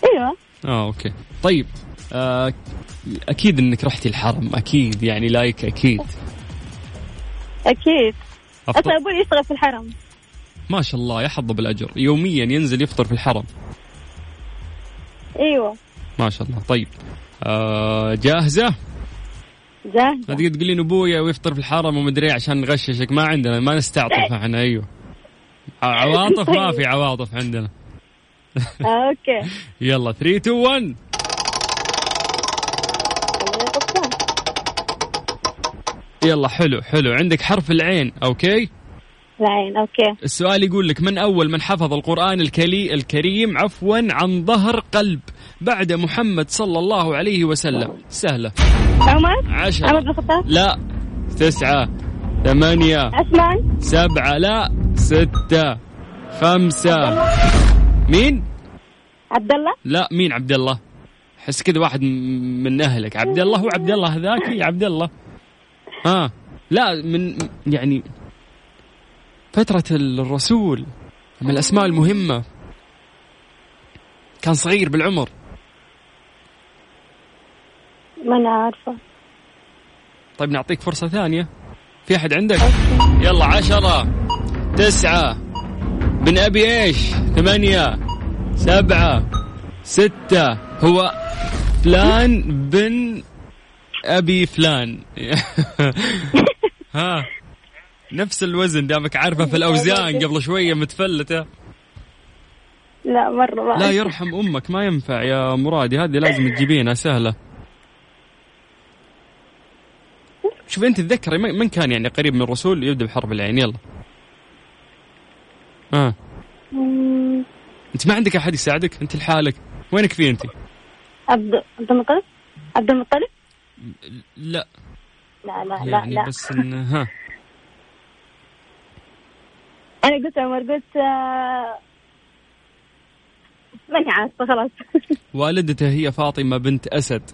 أيوه. آه okay. طيب آه أكيد إنك رحتي الحرم. أكيد يعني like أكيد. أكيد. أصلا أبوي يشتغل في الحرم؟ ما شاء الله يحظى بالأجر. يوميا ينزل يفطر في الحرم. أيوه. ما شاء الله. طيب آه جاهزة؟ لا تقعد تقولين أبويا ويفطر في الحرم ومدري عشان نغششك؟ ما عندنا ما نستعطف *laughs* إحنا أيوه. عواطف ما في عواطف عندنا. آه، okay. *laughs* يلا 3 2 1 يلا حلو حلو. عندك حرف العين okay؟ العين okay. السؤال يقول لك من أول من حفظ القرآن الكلي الكريم عفوا عن ظهر قلب بعد محمد صلى الله عليه وسلم؟ سهلة. عمر؟ عمر عشرة بن الخطاب؟ لا. تسعة. ثمانية. عثمان؟ سبعة. لا. ستة. خمسة. مين؟ عبد الله؟ لا. مين عبد الله؟ حس كذا واحد من أهلك. عبد الله هو عبد الله هذاك؟ يا عبد الله. ها. لا من يعني فترة الرسول من الأسماء المهمة كان صغير بالعمر. ما أنا عارفة. طيب نعطيك فرصة ثانية. في أحد عندك؟ يلا عشرة تسعة بن أبي إيش؟ ثمانية سبعة ستة. هو فلان بن أبي فلان. *laughs* ها. نفس الوزن دامك عارفه في الاوزان قبل شوية متفلته لا مرة ما لا يرحم أمك ما ينفع يا مرادي هذه لازم تجيبينها سهلة. شوف أنت تذكري من كان يعني قريب من الرسول يبدأ بحرف العين؟ يلا. ها مم، أنت ما عندك أحد يساعدك؟ أنت لحالك. وينك في أنت؟ عبد عبد المطلب؟ عبد المطلب؟ لا. لا لا لا يعني لا. بس إن ها. أنا قلت عمر قلت آه، ماني عارفة خلاص. *laughs* والدته هي فاطمة بنت أسد.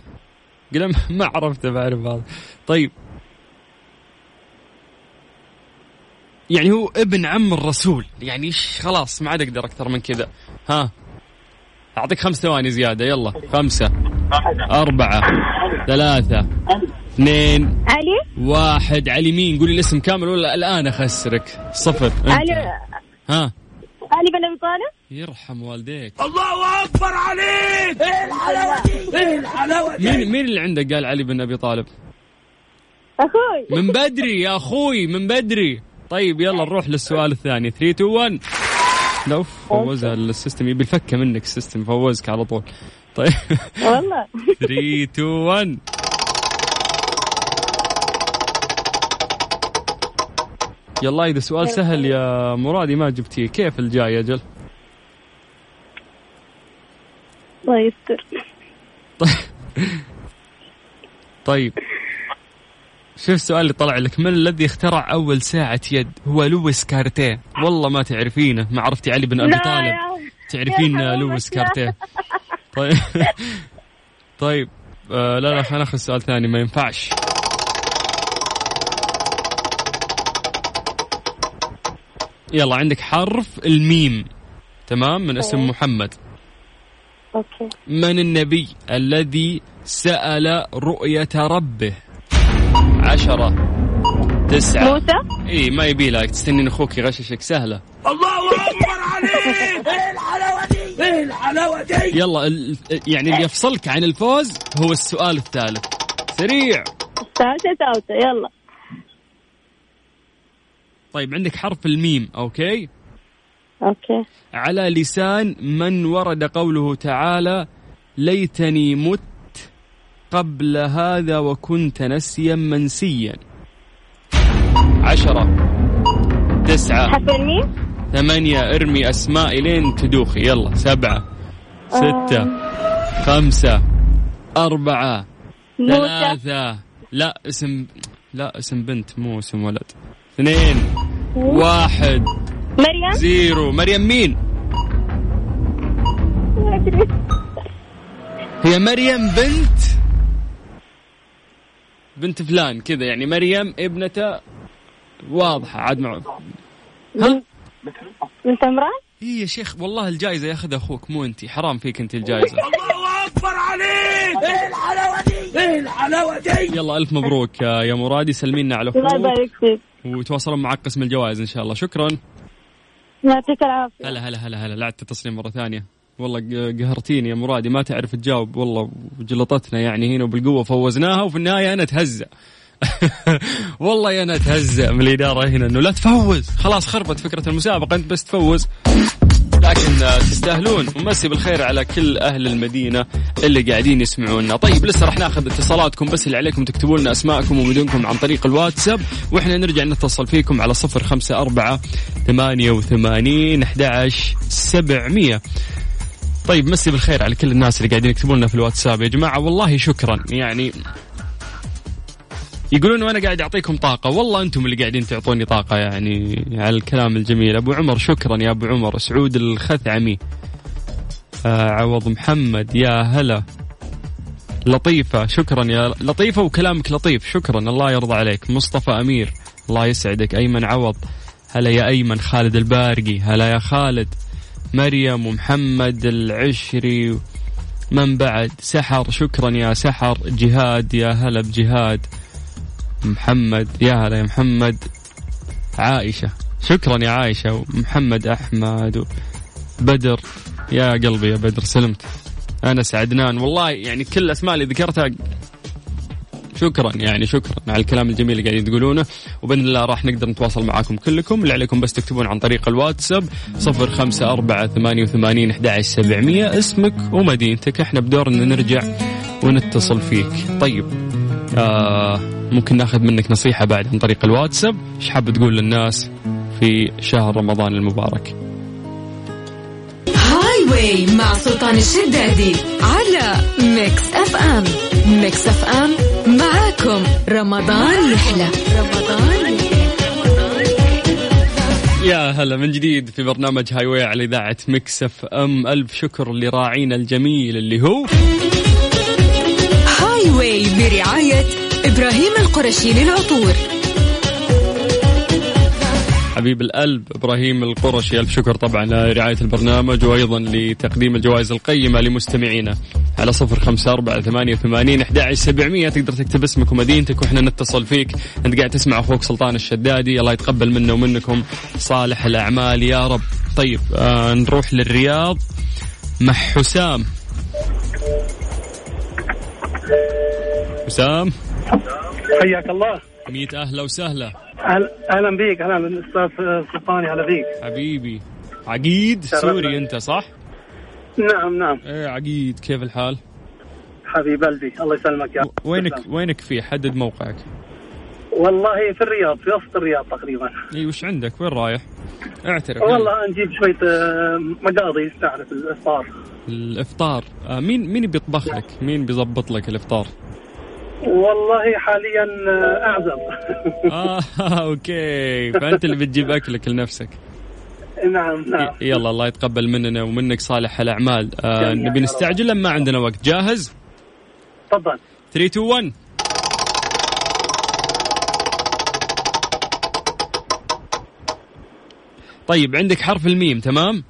قال ما عرفته بعرف هذا. طيب. يعني هو ابن عم الرسول. يعني إيش؟ خلاص ما عاد أقدر أكثر من كذا. ها. أعطيك خمس ثواني زيادة. يلا خمسة أربعة ثلاثة. اثنين علي؟ واحد. علي مين؟ قولي الاسم كامل ولا الآن أخسرك؟ صفر. أنت. علي. ها؟ علي بن أبي طالب؟ يرحم والديك. الله أكبر عليك! إيه الحلاوة إيه الحلاوة مين مين اللي عندك؟ قال علي بن أبي طالب. أخوي. من بدري يا أخوي من بدري. طيب يلا نروح للسؤال الثاني. 3 2 1 لو فوزها ال system. يبي الفكة منك ال system. فوزك على طول. طيب. والله. 3 2 1 يلا إذا سؤال سهل يا مرادي ما جبتيه كيف الجاي أجل الله يستر. *laughs* طيب. شوف السؤال اللي طلع لك. من الذي اخترع أول ساعة يد؟ هو لويس كارتيه. والله ما تعرفينه. ما عرفتي علي بن أبي طالب. تعرفين لويس. كارتيه. طيب. *laughs* طيب آه لا لا خلينا ناخذ سؤال ثاني. ما ينفعش. يلا عندك حرف الميم. تمام؟ من اسم محمد. okay. من النبي الذي سأل رؤية ربه؟ عشرة تسعة. موسى؟ إي ما يبي لك تستنين أخوك يغششك. سهلة. الله أكبر عليك! إيه الحلاوة دي؟ إيه الحلاوة دي؟ يلا ال- يعني اللي يفصلك عن الفوز هو السؤال الثالث. سريع. تاوتة يلا. طيب عندك حرف الميم okay؟ okay. على لسان من ورد قوله تعالى ليتني مت قبل هذا وكنت نسيا منسيا. عشرة تسعة حرف الميم؟ ثمانية ارمي أسماء لين تدوخي يلا سبعة ستة خمسة أربعة موسى. ثلاثة. لا اسم لا اسم بنت مو اسم ولد. اثنين واحد. مريم؟ zero. مريم مين؟ ما أدري. هي مريم بنت بنت فلان كذا يعني مريم ابنته واضحة عاد مع ها؟ بنت عمران؟ هي يا شيخ والله الجائزة ياخذها أخوك مو أنت. حرام فيك أنت الجائزة. يلا ألف مبروك يا مرادي. سلمينا على الله أخوك. يبارك فيك. وتواصلون معك قسم الجوائز إن شاء الله. شكرا. يعطيك العافية. هلا هلا هلا هلا. لا تتصلين مرة ثانية. والله ق- قهرتيني يا مرادي. ما تعرف تجاوب. والله وجلطتنا يعني هنا وبالقوة فوزناها وفي النهاية أنا أتهزأ. *laughs* والله أنا أتهزأ من الإدارة هنا إنه لا تفوز. خلاص خربت فكرة المسابقة. أنت بس تفوز. لكن آه، تستاهلون. ومسي بالخير على كل أهل المدينة اللي قاعدين يسمعونا. طيب لسه راح ناخذ اتصالاتكم بس اللي عليكم تكتبوا لنا أسماءكم ومدنكم عن طريق الواتساب. وإحنا نرجع نتصل فيكم على صفر خمسة أربعة ثمانية وثمانين أحد سبعمية. طيب مسي بالخير على كل الناس اللي قاعدين يكتبوا لنا في الواتساب. يا جماعة والله شكرا. يعني يقولون وأنا قاعد أعطيكم طاقة. والله أنتم اللي قاعدين تعطوني طاقة يعني على الكلام الجميل. أبو عمر شكرا يا أبو عمر. سعود الخثعمي. آه عوض محمد يا هلا. لطيفة شكرا يا لطيفة وكلامك لطيف. شكرا الله يرضى عليك. مصطفى أمير الله يسعدك. أيمن عوض هلا يا أيمن. خالد البارقي هلا يا خالد. مريم ومحمد العشري. من بعد؟ سحر شكرا يا سحر. جهاد يا هلا بجهاد. محمد. يا هلا يا محمد. عائشة. شكرا يا عائشة ومحمد أحمد بدر يا قلبي يا بدر سلمت. أنا سعدنان. والله يعني كل الأسماء اللي ذكرتها شكرا يعني شكرا على الكلام الجميل اللي قاعدين تقولونه. وبإذن الله راح نقدر نتواصل معاكم كلكم. اللي عليكم بس تكتبون عن طريق الواتساب صفر خمسة أربعة ثمانية وثمانين أحد سبعمية. اسمك ومدينتك. إحنا بدورنا نرجع ونتصل فيك. طيب. آه ممكن ناخذ منك نصيحة بعد عن طريق الواتساب. إيش حاب تقول للناس في شهر رمضان المبارك؟ هاي واي مع سلطان الشدادي على Mix FM. Mix FM معاكم رمضان يحلى. رمضان يا هلا من جديد في برنامج Highway على إذاعة Mix FM. ألف شكر لراعينا الجميل اللي هو Highway برعاية إبراهيم القرشي للعطور. حبيب القلب إبراهيم القرشي ألف شكر طبعا لرعاية البرنامج وأيضا لتقديم الجوائز القيمة لمستمعينا. على صفر خمسة أربعة ثمانية وثمانين أحد سبعمية تقدر تكتب اسمك ومدينتك وإحنا نتصل فيك. أنت قاعد تسمع أخوك سلطان الشدادي الله يتقبل منا ومنكم. صالح الأعمال يا رب. طيب آه نروح للرياض. مع حسام. حسام حياك الله. ميت أهلا وسهلا. أهلا بيك. أهلا بالأستاذ سلطاني. هلا بيك. حبيبي. عقيد. سوري أنت صح؟ نعم نعم. إيه عقيد. كيف الحال؟ حبيب قلبي. الله يسلمك يا وينك تسلم. وينك فيه حدد موقعك. والله في الرياض في وسط الرياض تقريبا. اي وش عندك؟ وين رايح؟ اعترف. والله نجيب شوية آه، مقاضي تعرف الافطار الإفطار. آه مين مين بيطبخ لك؟ مين بيضبط لك الإفطار؟ والله حاليا آه، أعزب. *laughs* آه أوكي. فأنت اللي بتجيب أكلك لنفسك. نعم نعم. يلا الله يتقبل مننا ومنك صالح الأعمال. آه. نبي نستعجل لما عندنا وقت. جاهز؟ تفضل. 3 2 1 طيب عندك حرف الميم تمام؟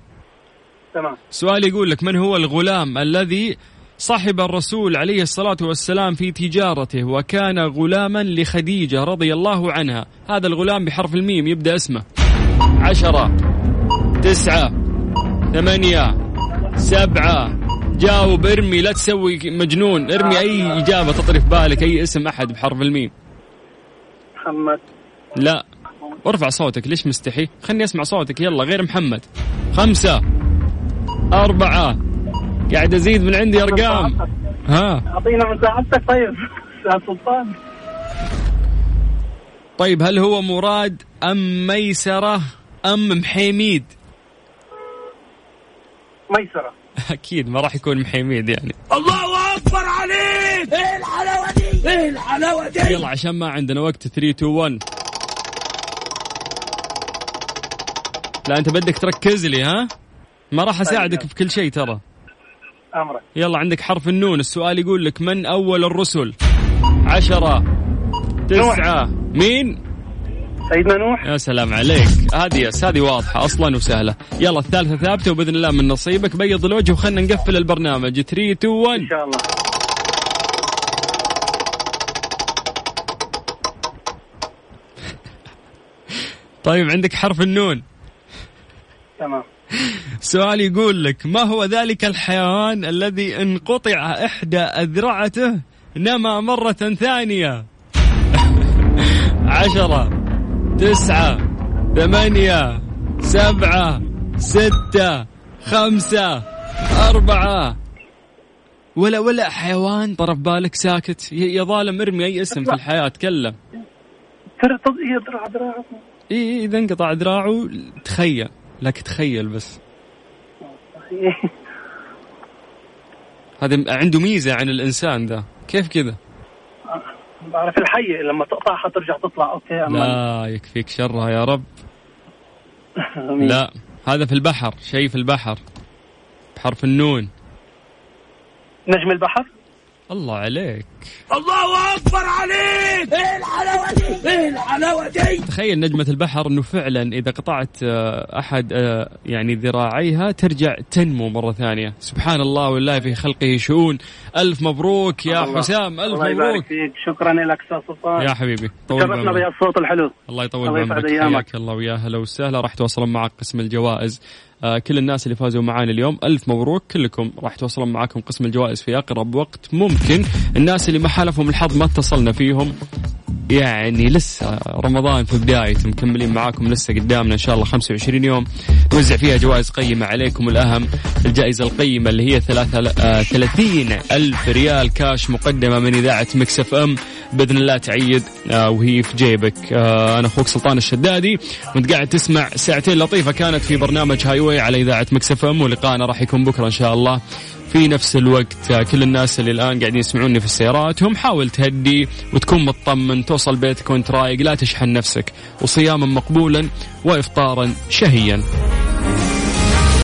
تمام. سؤال يقول لك من هو الغلام الذي صحب الرسول عليه الصلاة والسلام في تجارته وكان غلاما لخديجة رضي الله عنها؟ هذا الغلام بحرف الميم يبدأ اسمه. عشرة تسعة ثمانية سبعة. جاوب ارمي لا تسوي مجنون. ارمي أي إجابة تطري في بالك أي اسم أحد بحرف الميم. محمد. لا. ارفع صوتك ليش مستحي؟ خلني أسمع صوتك يلا غير محمد. خمسة أربعة. قاعد أزيد من عندي أرقام. ها؟ أعطينا مساعدتك طيب. أستاذ سلطان. طيب هل هو مراد أم ميسرة أم محيميد؟ ميسرة. *laughs* أكيد ما راح يكون محيميد يعني. يلا عشان ما عندنا وقت. 3 2 1 لا أنت بدك تركز لي ها؟ ما راح أساعدك في كل شيء ترى. أمرك. يلا عندك حرف النون. السؤال يقول لك من أول الرسل؟ عشرة تسعة مين؟ سيدنا نوح يا سلام عليك. هذه يس هذه واضحة أصلا وسهلة. يلا الثالثة ثابتة وبإذن الله من نصيبك. بيض الوجه وخلنا نقفل البرنامج. 3 2 1 إن شاء الله. طيب عندك حرف النون. تمام. سؤال يقول لك ما هو ذلك الحيوان الذي إن قطع إحدى أذرعته نما مرة ثانية؟ *laughs* عشرة تسعة ثمانية سبعة ستة خمسة أربعة. ولا ولا حيوان طرف بالك ساكت يا ظالم ارمي أي اسم في الحياة تكلم. ترى دراع إيه إيه، إذا انقطع ذراعه تخيل. لك تخيل بس. هذا عنده ميزة عن الإنسان ذا. كيف كذا؟ بعرف الحية لما تقطعها ترجع تطلع. okay اما لا يكفيك شرها يا رب. لا هذا في البحر شيء في البحر. بحرف النون نجم البحر؟ الله عليك. الله أكبر عليك! إيه الحلاوة دي؟ إيه الحلاوة دي؟ تخيل نجمة البحر إنه فعلا إذا قطعت آه، أحد آه، يعني ذراعيها ترجع تنمو مرة ثانية. سبحان الله والله في خلقه شؤون ألف مبروك يا الله. حسام ألف الله يبارك مبروك. فيك. شكرا لك أستاذ سلطان يا حبيبي طول شرفنا بعمرك. بالصوت الحلو. الله يطول بعمرك. حياك الله. ويا هلا وسهلا. راح توصلون معك قسم الجوائز. كل الناس اللي فازوا معانا اليوم ألف مبروك. كلكم راح توصلون معاكم قسم الجوائز في أقرب وقت. ممكن الناس اللي ما حالفهم الحظ ما اتصلنا فيهم. يعني لسه رمضان في بدايته مكملين معاكم لسه قدامنا إن شاء الله 25 يوم. نوزع فيها جوائز قيمة عليكم الأهم الجائزة القيمة اللي هي ثلاثة آه 30 ألف ريال كاش مقدمة من إذاعة Mix FM. بإذن الله تعيد آه وهي في جيبك. آه أنا أخوك سلطان الشدادي وأنت قاعد تسمع ساعتين لطيفة كانت في برنامج Highway على إذاعة Mix FM ولقائنا راح يكون بكرة إن شاء الله. في نفس الوقت. كل الناس اللي الآن قاعدين يسمعوني في السيارات هم حاول تهدي وتكون مطمن توصل بيتك وانت رايق لا تشحن نفسك. وصياما مقبولا وافطارا شهيا.